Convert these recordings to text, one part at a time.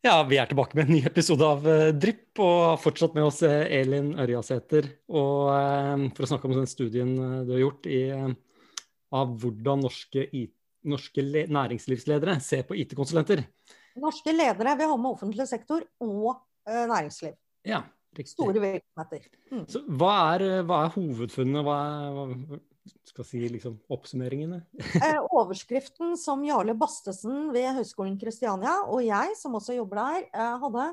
Ja, vi er tilbake med en ny episode av uh, Drypp, og har fortsatt med oss uh, Elin Ørjasæter. Og uh, for å snakke om den studien du har gjort i, av hvordan norske, norske næringslivsledere ser på IT-konsulenter. Norske ledere vil ha med offentlig sektor og næringsliv. Ja, riktig. Store virksomheter. Mm. Så hva er, hva er hovedfunnene? Hva er, hva, skal si liksom, oppsummeringene? eh, overskriften som Jarle Bastesen ved Høgskolen Kristiania og jeg, som også jobber der, eh, hadde,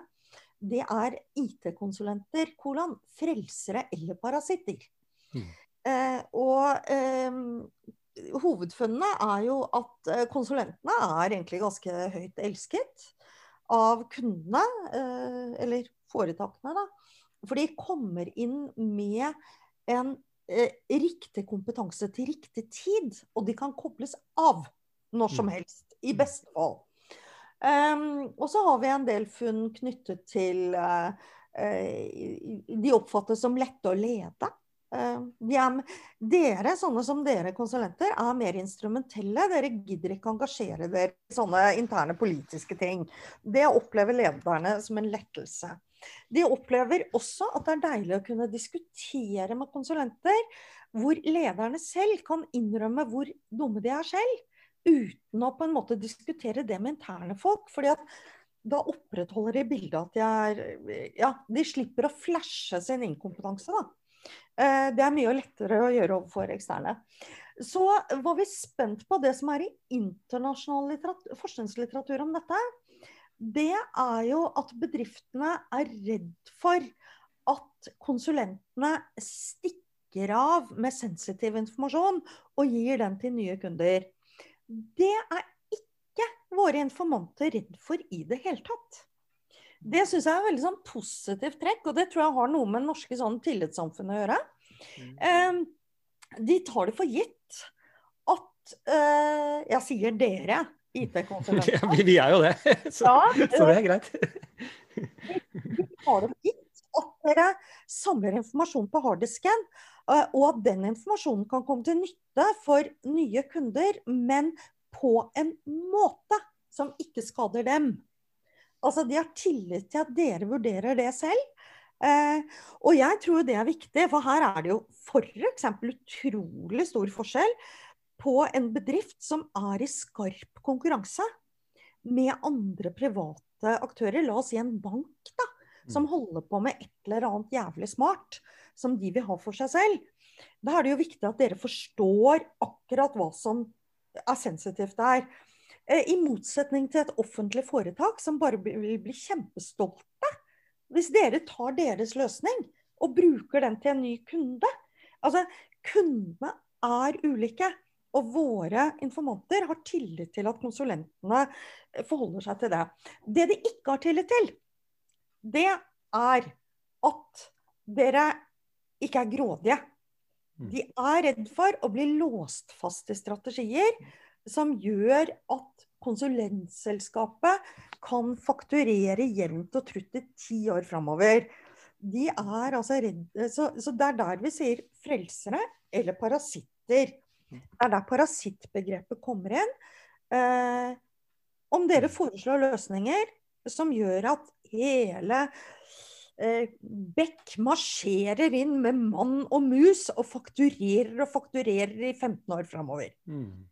det er IT-konsulenter, kolon, frelsere eller parasitter. Mm. Eh, og eh, hovedfunnene er jo at eh, konsulentene er egentlig ganske høyt elsket av kundene, eh, eller foretakene, da. For de kommer inn med en riktig kompetanse til riktig tid. Og de kan kobles av når som mm. helst, i beste fall. Um, og så har vi en del funn knyttet til uh, uh, De oppfattes som lette å lede. Uh, er, dere, sånne som dere konsulenter, er mer instrumentelle. Dere gidder ikke engasjere dere i sånne interne politiske ting. Det opplever lederne som en lettelse. De opplever også at det er deilig å kunne diskutere med konsulenter hvor lederne selv kan innrømme hvor dumme de er selv, uten å på en måte diskutere det med interne folk. fordi at da opprettholder de bildet at de er Ja, de slipper å flashe sin inkompetanse, da. Eh, det er mye lettere å gjøre overfor eksterne. Så var vi spent på det som er i internasjonal forskningslitteratur om dette det er jo at bedriftene er redd for at konsulentene stikker av med sensitiv informasjon og gir den til nye kunder. Det er ikke våre informanter redd for i det hele tatt. Det syns jeg er et veldig sånn positivt trekk, og det tror jeg har noe med norske sånn tillitssamfunn å gjøre. Mm. Eh, de tar det for gitt at eh, Jeg sier dere, IT-konsulenter. Ja, vi, vi, er jo det, så, ja, så det er greit. De tar det for gitt at dere samler informasjon på harddisken, eh, og at den informasjonen kan komme til nytte for nye kunder, men på en måte som ikke skader dem. Altså, De har tillit til at dere vurderer det selv. Eh, og jeg tror det er viktig, for her er det jo f.eks. utrolig stor forskjell på en bedrift som er i skarp konkurranse med andre private aktører. La oss si en bank da, som mm. holder på med et eller annet jævlig smart som de vil ha for seg selv. Da er det jo viktig at dere forstår akkurat hva som er sensitivt der. Eh, I motsetning til et offentlig foretak som bare vil bli kjempestolte hvis dere tar deres løsning og bruker den til en ny kunde. Altså, kundene er ulike. Og våre informanter har tillit til at konsulentene forholder seg til det. Det de ikke har tillit til, det er at dere ikke er grådige. Mm. De er redd for å bli låst fast i strategier som gjør at konsulentselskapet kan fakturere jevnt og trutt i ti år framover. De er altså redde, så, så det er der vi sier frelsere eller parasitter. Det er der parasittbegrepet kommer inn. Eh, om dere foreslår løsninger som gjør at hele eh, Beck marsjerer inn med mann og mus og fakturerer og fakturerer i 15 år framover. Mm.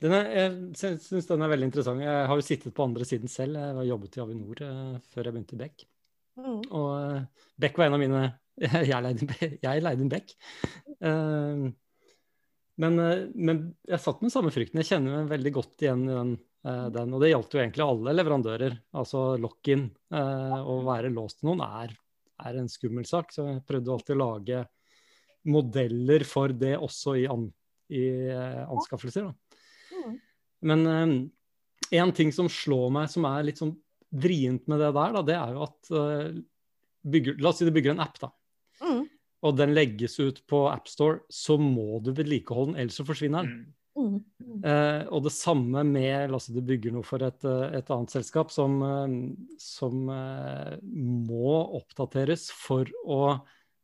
Jeg syns den er veldig interessant. Jeg har jo sittet på andre siden selv. Jeg har jobbet i Avinor eh, før jeg begynte i Beck. Mm. Og eh, Beck var en av mine Jeg leide, inn Beck. Uh, men, eh, men, jeg satt med samme frykten. Jeg kjenner meg veldig godt igjen i den. Den og det gjaldt jo egentlig alle leverandører. Altså lock-in. Å være låst til noen er, er, en skummel sak. Så jeg prøvde alltid å lage modeller for det også i, an, i anskaffelser. Mm. Men en ting som slår meg, som er litt sånn vrient med det der, da, det er jo at bygger, La oss si du bygger en app, da og den legges ut på AppStore, så må du vedlikeholde den, ellers så forsvinner den. Mm. Mm. Eh, og det samme med La oss si du bygger noe for et, eh, et annet selskap som, eh, som eh, må oppdateres for å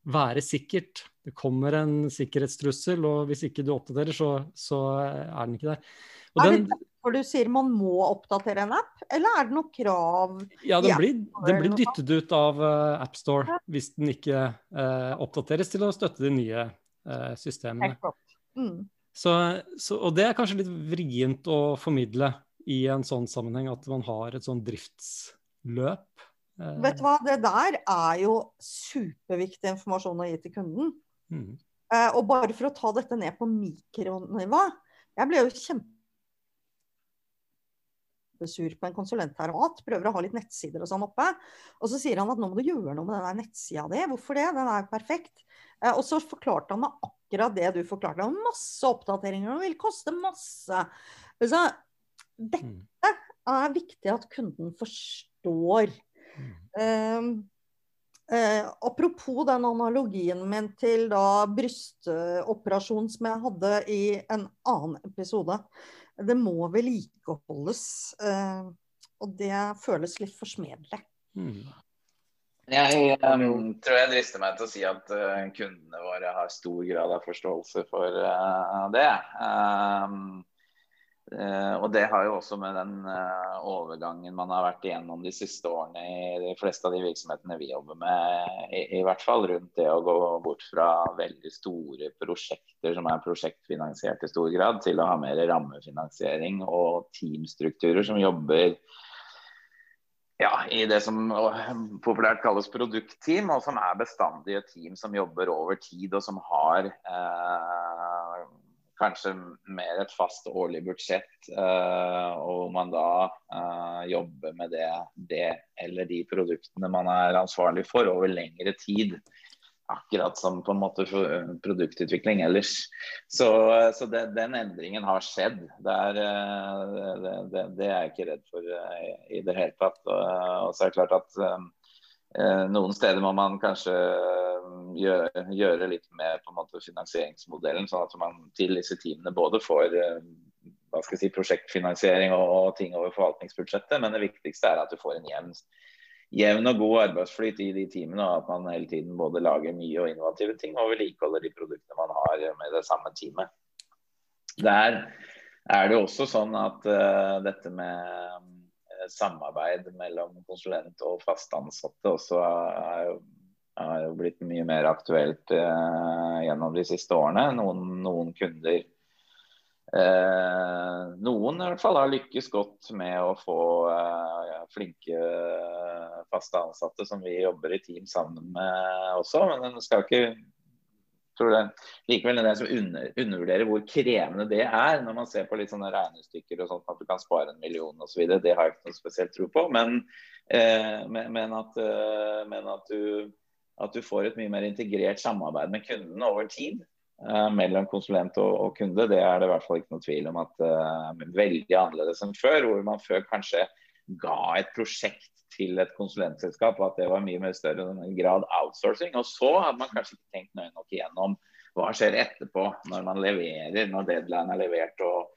være sikkert. Det kommer en sikkerhetstrussel, og hvis ikke du oppdaterer, så, så er den ikke der. Er det For du sier man må oppdatere en app, eller er det noe krav? Ja, den blir, den blir dyttet ut av uh, AppStore hvis den ikke uh, oppdateres til å støtte de nye uh, systemene. Mm. Så, så, og det er kanskje litt vrient å formidle i en sånn sammenheng, at man har et sånn driftsløp. Vet du hva, det der er jo superviktig informasjon å gi til kunden. Mm. og bare for å ta dette ned på mikronivå. Jeg ble jo kjempe kjempesur på en konsulent her og at. prøver å ha litt nettsider og sånn oppe. Og så sier han at nå må du gjøre noe med den nettsida di. Hvorfor det? Den er jo perfekt. Eh, og så forklarte han meg akkurat det du forklarte. Om masse oppdateringer og vil koste masse. Så dette er viktig at kunden forstår. Um, Eh, apropos den analogien min til da brystoperasjon som jeg hadde i en annen episode det må vedlikeholdes. Eh, og det føles litt forsmedelig. Mm. Jeg um, tror jeg drister meg til å si at uh, kundene våre har stor grad av forståelse for uh, det. Um, Uh, og det har jo også med den uh, overgangen man har vært igjennom de siste årene i de fleste av de virksomhetene vi jobber med, i, i, hvert fall rundt det å gå bort fra veldig store prosjekter som er prosjektfinansiert i stor grad, til å ha mer rammefinansiering og teamstrukturer som jobber ja, i det som populært kalles produktteam, og som er bestandige team som jobber over tid, og som har uh, kanskje mer et fast årlig budsjett, uh, og man da uh, jobber med det, det, eller de produktene man er ansvarlig for over lengre tid. Akkurat som på en måte produktutvikling ellers. Så, så det, den endringen har skjedd. Det er, det, det, er jeg ikke redd for i det hele tatt. Og, så er det klart at noen steder må man kanskje gjøre, gjøre, litt med måte finansieringsmodellen, sånn at man til disse teamene både får eh, si, prosjektfinansiering og, og, ting over forvaltningsbudsjettet, men det viktigste er at du får en jevn, jevn og god arbeidsflyt i de teamene, og at man hele tiden både lager nye og innovative ting og vedlikeholder de produktene man har med det samme teamet. Der er det også sånn at uh, dette med samarbeid mellom konsulent og fast ansatte også er jo er jo blitt mye mer aktuelt eh, gjennom de siste årene. Noen, noen kunder eh, Noen i hvert fall har lykkes godt med å få eh, flinke faste ansatte som vi jobber i team sammen med også. Men en skal ikke tror det likevel det som under, undervurderer hvor krevende det er når man ser på litt sånne regnestykker og sånt, at du kan spare en million osv. Det har jeg ikke noe spesielt tro på. Men, eh, men, at, eh, men at du at du får et mye mer integrert samarbeid med kundene over tid. Uh, mellom konsulent og, og, kunde, det er det i hvert fall ikke noe tvil om at uh, veldig annerledes enn før. Hvor man før kanskje ga et prosjekt til et konsulentselskap, og at det var mye mer større grad outsourcing. Og så hadde man kanskje ikke tenkt nøye nok igjennom hva skjer etterpå, når man leverer, når deadline er levert og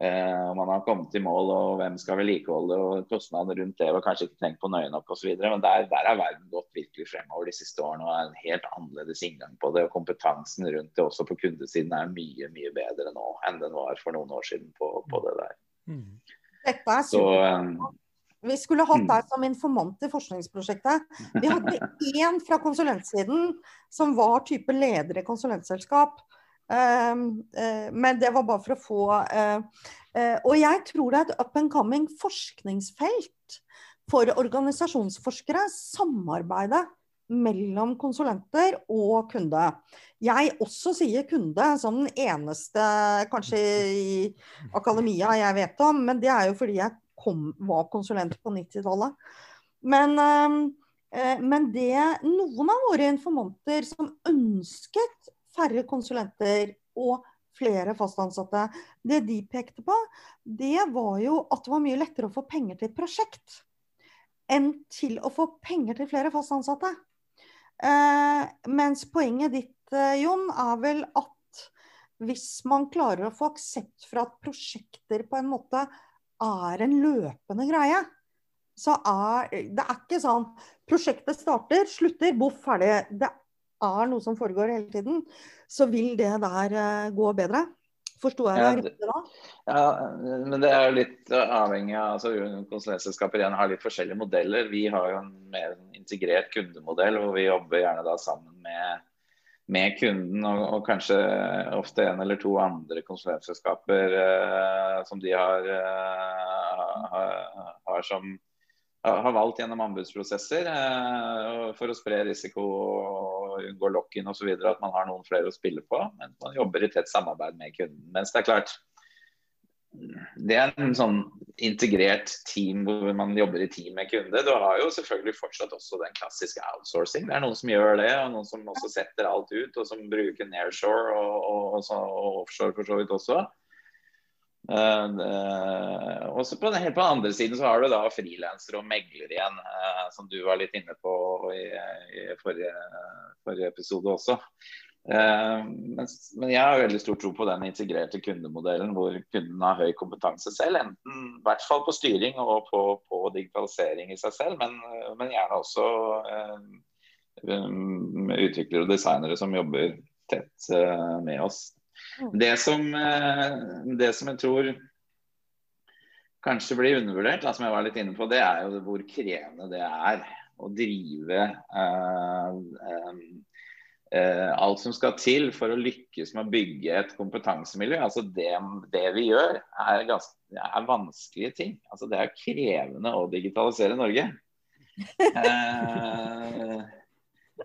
Eh, man har kommet i mål, og hvem skal vedlikeholde, og kostnadene rundt det var kanskje ikke tenkt på nøye nok osv. Men der, der er verden gått virkelig fremover de siste årene og er en helt annerledes inngang på det. og Kompetansen rundt det også på kundesiden er mye mye bedre nå enn den var for noen år siden på, på det der. Mm. Dette er Så, vi skulle hatt mm. deg som informant i forskningsprosjektet. Vi hadde én fra konsulentsiden som var type leder i konsulentselskap. Ehm, eh, men det var bare for å få eh, eh, Og jeg tror det er et up and coming forskningsfelt for organisasjonsforskere. Samarbeide mellom konsulenter og kunde. Jeg også sier kunde som den eneste kanskje i akademia jeg vet om, men det er jo fordi jeg kom, var konsulent på 90-tallet. Men, men det noen av våre informanter som ønsket færre konsulenter og flere fastansatte. Det de pekte på, det var jo at det var mye lettere å få penger til et prosjekt enn til å få penger til flere fastansatte. Eh, mens poenget ditt, eh, Jon, er vel at hvis man klarer å få aksept for at prosjekter på en måte er en løpende greie, så er det er ikke sånn Prosjektet starter, slutter, boff, ferdig. Det er noe som foregår hele tiden, så vil det der uh, gå bedre. Forsto jeg deg riktig da? Ja, men det er jo litt avhengig av altså Konsulentselskaper igjen har litt forskjellige modeller. Vi har jo en mer integrert kundemodell hvor vi jobber gjerne da sammen med, med kunden og, og, kanskje ofte en eller to andre konsulentselskaper uh, som de har, uh, har, har som har valgt gjennom anbudsprosesser uh, for å spre risiko og unngå lock-in osv. at man har noen flere å spille på. Men man jobber i tett samarbeid med kunden. Mens det er klart det er en sånn integrert team hvor man jobber i team med kunde. Du har jo selvfølgelig fortsatt også den klassiske outsourcing. Det er noen som gjør det, og noen som også setter alt ut, og som bruker Nairshore og, og, og, og offshore for så vidt også. Uh, også på den, helt på den andre siden så har du da frilansere og meglere igjen, uh, som du var litt inne på i, i forrige, forrige, episode også. Uh, men, men, jeg har veldig stor tro på den integrerte kundemodellen hvor kunden har høy kompetanse selv. Enten i hvert fall på styring og på, på digitalisering i seg selv, men, men gjerne også utviklere og designere som jobber tett med oss. Mm. Det som, eh, det som jeg tror kanskje blir undervurdert, da, som jeg var litt inne på, det er jo hvor krevende det er å drive uh, um, uh, alt som skal til for å lykkes med å bygge et kompetansemiljø. Altså det, det vi gjør, er, ganske, er, vanskelige ting. Altså det er krevende å digitalisere Norge. eh,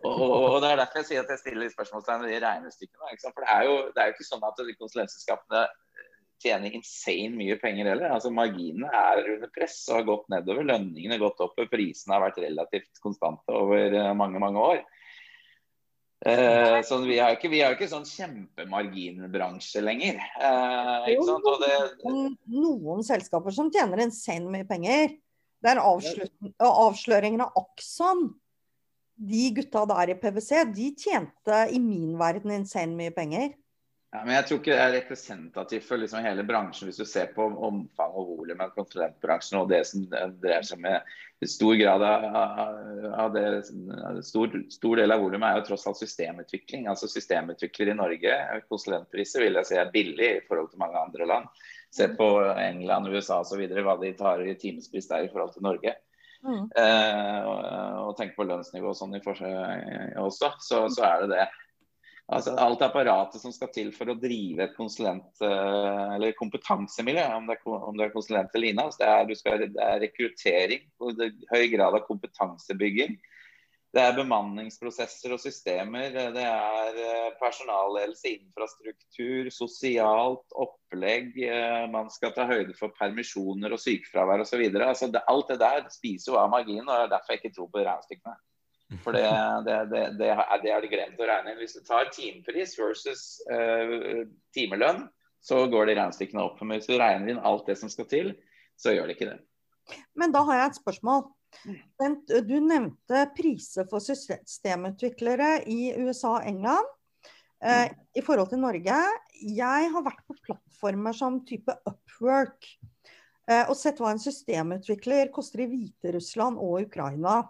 Og, og, Det er derfor jeg sier at jeg stiller spørsmålstegn ved de regnestykkene. For det er, jo, det er jo ikke sånn at konsulentselskapene eh, tjener insane mye penger heller. Altså Marginene er under press og har gått nedover. Lønningene har gått opp, prisene har vært relativt konstante over eh, mange mange år. Eh, sånn, vi har ikke, vi har ikke sånn kjempemarginbransje lenger. Eh? Og det, noen, noen selskaper som tjener insane mye penger. Det er avsløringen av Akson de gutta der i PwC, de tjente i min verden insane mye penger. Ja, men jeg tror ikke det er representativt for liksom hele bransjen, hvis du ser på omfang og volum av konsulentbransjen og det som dreier seg med stor grad av, det stor, stor del av volumet er jo tross alt systemutvikling. Altså Systemutvikler i Norge, konsulentpriser vil jeg si er billig i forhold til mange andre land. Se på England, USA osv. hva de tar i timespris der i forhold til Norge. Mm. Uh, og, og tenk på lønnsnivå og sånn i forskjell også, så, så, er det det. Altså, alt apparatet som skal til for å drive et konsulent- eh, eller kompetansemiljø, om det er, om det er konsulent eller inhouse, det, er, det er rekruttering, høy grad av kompetansebygging. Det er bemanningsprosesser og systemer. Det er eh, personalledelse, infrastruktur, sosialt opplegg. Eh, man skal ta høyde for permisjoner og sykefravær osv. Altså alt det der spiser jo av marginen, og det er derfor jeg ikke tror på regnestykkene. For det, det, det, det, har de glemt å regne inn. Hvis du tar timepris versus uh, timelønn, så går de regnestykkene opp. Men hvis du regner inn alt det som skal til, så gjør det ikke det. Men da har jeg et spørsmål. Du nevnte priser for systemutviklere i USA og England. Eh, I forhold til Norge Jeg har vært på plattformer som type Upwork. Eh, og sett hva en systemutvikler koster i Hviterussland og Ukraina.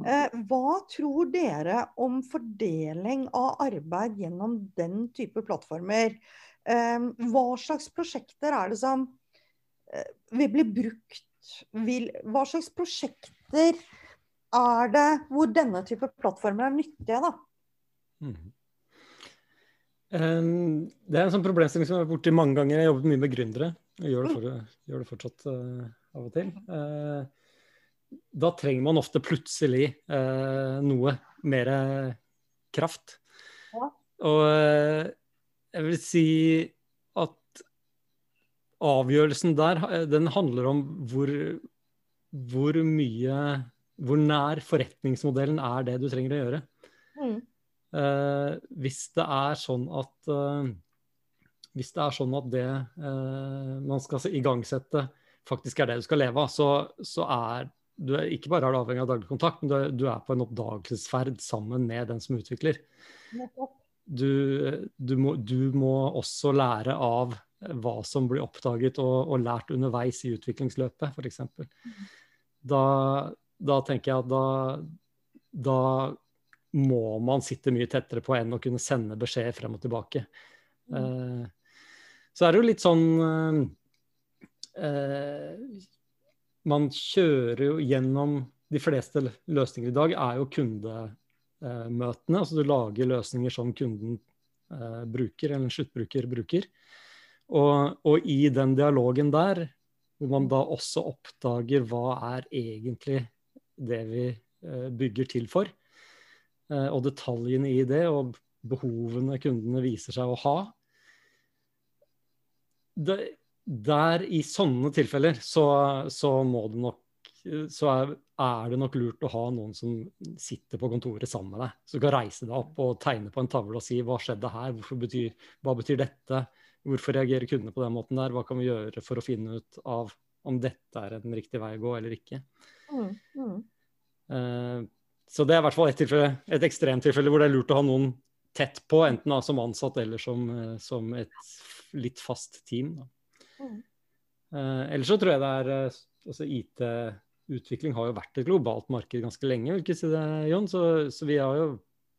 Eh, hva tror dere om fordeling av arbeid gjennom den type plattformer? Eh, hva slags prosjekter er det som eh, vil bli brukt Hva slags prosjekter er det hvor denne type plattformer er nyttige, da? Mm. Det er en sånn problemstilling som jeg har vært borti mange ganger. Jeg har jobbet mye med gründere. Og gjør det, for, gjør det fortsatt uh, av og til. Uh, da trenger man ofte plutselig eh, noe mer kraft. Ja. Og jeg vil si at avgjørelsen der eh, den handler om hvor, hvor mye Hvor nær forretningsmodellen er det du trenger å gjøre. Mm. Eh, hvis det er sånn at eh, hvis det er sånn at det uh, man skal igangsette, faktisk er det du skal leve av, så, så er du er, ikke bare er du avhengig av daglig kontakt, men du er, du er på en oppdagelsesferd sammen med den som utvikler. Du, du, må, du må også lære av hva som blir oppdaget og, og lært underveis i utviklingsløpet, f.eks. Da, da tenker jeg at da, da må man sitte mye tettere på enn å kunne sende beskjed frem og tilbake. Mm. Uh, så er det jo litt sånn eh, Man kjører jo gjennom De fleste løsninger i dag er jo kundemøtene. Altså du lager løsninger som kunden eh, bruker, eller en sluttbruker bruker. Og, og, i den dialogen der, hvor man da også oppdager hva er egentlig det vi eh, bygger til for, eh, og detaljene i det, og behovene kundene viser seg å ha, det, der i sånne tilfeller så, så må det nok så er, er, det nok lurt å ha noen som sitter på kontoret sammen med deg. Som kan reise deg opp og tegne på en tavle og si hva skjedde her, betyr, hva betyr dette, hvorfor reagerer kundene på den måten der, hva kan vi gjøre for å finne ut av om dette er en riktig vei å gå eller ikke. Mm, mm. Uh, så det er i hvert fall et, tilfelle, et ekstremtilfelle hvor det er lurt å ha noen tett på, enten da, som ansatt eller som, uh, som et litt fast team. Uh, ellers så tror jeg det er uh, altså IT-utvikling har jo vært et globalt marked ganske lenge, vil ikke si det, Jon? Så, så, vi har jo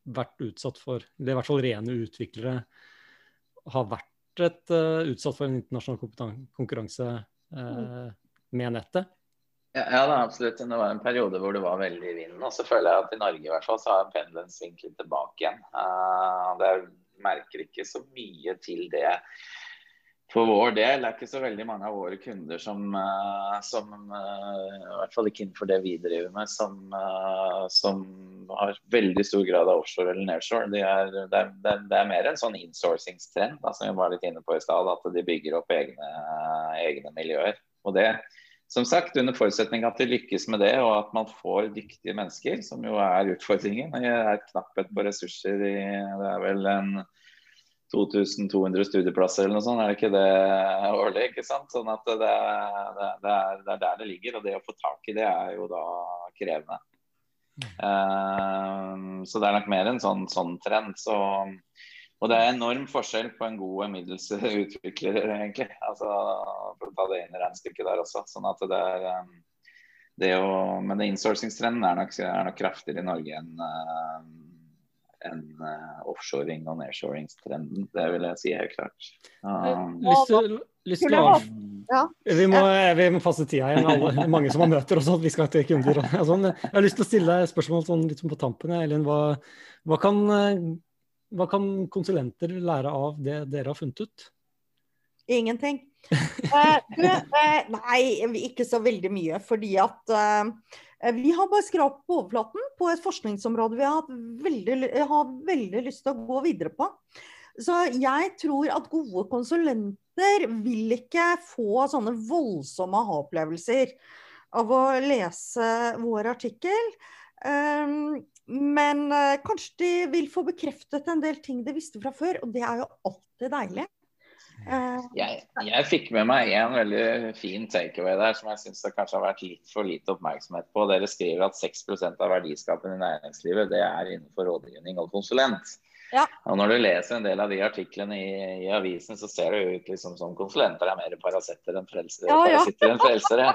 vært utsatt for Det er i hvert fall rene utviklere har vært et, uh, utsatt for en internasjonal konkurranse uh, med nettet. Ja, ja da, absolutt. Det var en periode hvor det var veldig i vinden. Og så føler jeg at i Norge i hvert fall så har pendelen svingt litt tilbake igjen. Uh, det merker ikke så mye til det for vår del er ikke så veldig mange av våre kunder som, uh, som uh, I hvert fall ikke innenfor det vi driver med, som, uh, som har veldig stor grad av offshore eller nedshore. Er, det, er, det, er, det, er, mer en sånn insourcingstrend som vi var litt inne på i stad. At de bygger opp egne, egne, miljøer. Og det, som sagt, under forutsetning at de lykkes med det, og at man får dyktige mennesker, som jo er utfordringen. Det er knapphet på ressurser i Det er vel en 2200 studieplasser eller noe sånt, er det ikke det årlig? ikke sant? Sånn at det, det, det, er, det, er, der det ligger. Og det å få tak i det er jo da krevende. Uh, så det er nok mer en sånn, sånn trend. Så, og det er enorm forskjell på en god og middels utvikler, egentlig. Altså, for å ta det inn i regnestykket der også. Sånn at det er um, det å, Men insourcingstrenden er nok, er nok kraftigere i Norge enn uh, enn uh, offshoring- og nedshoringstrenden. Det vil jeg si helt klart. Um, lyst til, lyst til å ja. Vi må, vi må passe tida igjen. Alle, mange som har møter og at Vi skal til kunder og sånn. Jeg har lyst til å stille deg spørsmål sånn litt på tampen. Elin, hva, hva, kan, hva kan konsulenter lære av det dere har funnet ut? Ingenting. uh, du, uh, nei, ikke så veldig mye. Fordi at uh, Eh, vi har bare skrapt på overflaten på et forskningsområde vi har, veldig, har veldig lyst til å gå videre på. Så jeg tror at gode konsulenter vil ikke få sånne voldsomme aha-opplevelser av å lese vår artikkel. Um, men uh, kanskje de vil få bekreftet en del ting de visste fra før, og det er jo alltid deilig. Jeg, jeg, fikk med meg en veldig fin takeaway der som jeg syns det kanskje har vært litt for lite oppmerksomhet på. Dere skriver at 6% av verdiskapen i næringslivet det er innenfor rådgivning og konsulent. Ja. Og Når du leser en del av de artiklene i, i avisen, så ser det ut liksom som konsulenter er mer parasitter enn frelsere. Ja, ja. enn frelsere.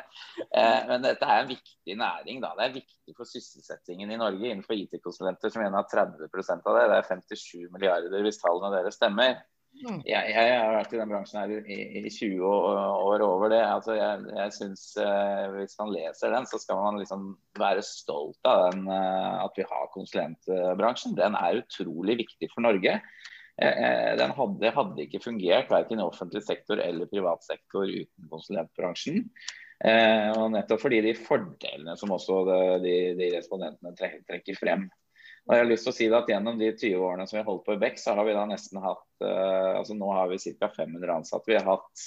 Eh, men dette er en viktig næring. da. Det er viktig for sysselsettingen i Norge innenfor IT-konsulenter, som igjen har 30% av det. Det er 57 milliarder hvis tallene deres stemmer. Mm. Jeg, jeg, har vært i den bransjen her i, i 20 år, over det. Altså jeg, jeg synes, uh, Hvis man leser den, så skal man liksom være stolt av den, uh, at vi har konsulentbransjen. Den er utrolig viktig for Norge. Uh, den hadde, hadde, ikke fungert verken i offentlig sektor eller privat sektor uten konsulentbransjen. og nettopp fordi de fordelene som også de, de respondentene trekker frem. Og jeg har lyst til å si at Gjennom de 20 årene som vi har holdt på i Beck, så har vi da nesten hatt uh, altså Nå har vi ca. 500 ansatte. Vi har hatt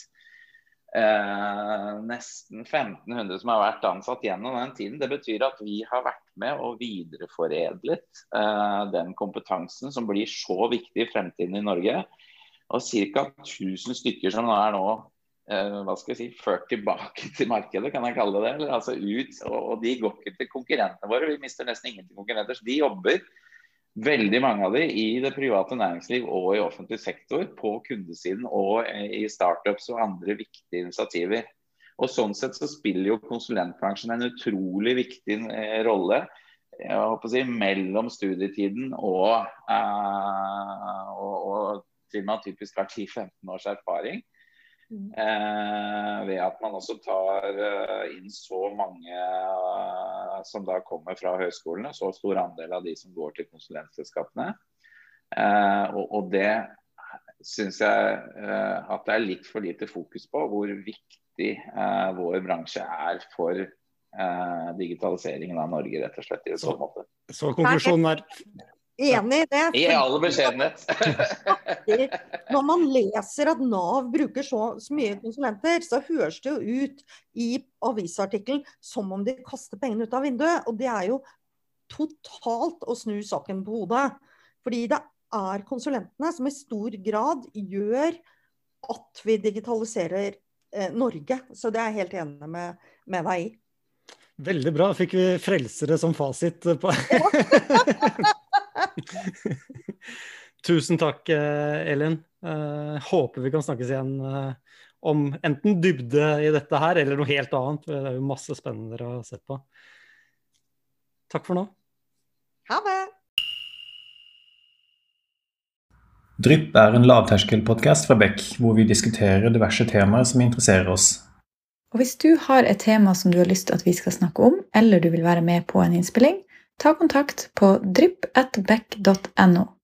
uh, nesten 1500 som har vært ansatt gjennom den tiden. Det betyr at vi har vært med og videreforedlet uh, den kompetansen som blir så viktig i fremtiden i Norge. Og ca. 1000 stykker som nå er nå Eh, hva skal jeg si, ført tilbake til markedet, kan jeg kalle det. Eller, altså ut, og, og, de går ikke til konkurrentene våre. Vi mister nesten ingen til konkurrenter. Så de jobber, veldig mange av de, i det private næringsliv og i offentlig sektor. På kundesiden og i startups og andre viktige initiativer. Og Sånn sett så spiller jo konsulentbransjen en utrolig viktig eh, rolle å si, mellom studietiden og, eh, og, og til man typisk har 10-15 års erfaring. Eh, ved at man også tar eh, inn så mange eh, som da kommer fra høyskolene, så stor andel av de som går til konsulentselskapene. Eh, og, og, det syns jeg eh, at det er litt for lite fokus på, hvor viktig eh, vår bransje er for digitaliseringen av Norge, rett og slett. i så, måte. Så konklusjonen er Enig i det. I all beskjedenhet. Når man leser at Nav bruker så, så, mye konsulenter, så høres det jo ut i avisartikkelen som om de kaster pengene ut av vinduet. Og det er jo totalt å snu saken på hodet. Fordi det er konsulentene som i stor grad gjør at vi digitaliserer eh, Norge. Så det er jeg helt enig med, med deg i. Veldig bra. Fikk vi frelsere som fasit på Tusen takk, eh, Elin. Uh, håper vi kan snakkes igjen uh, om enten dybde i dette her, eller noe helt annet. Det er jo masse spennende å sett på. Takk for nå. Ha det. Drypp er en lavterskelpodkast fra Beck, hvor vi diskuterer diverse temaer som interesserer oss. Og Hvis du har et tema som du har lyst til at vi skal snakke om, eller du vil være med på en innspilling, ta kontakt på drypp.beck.no.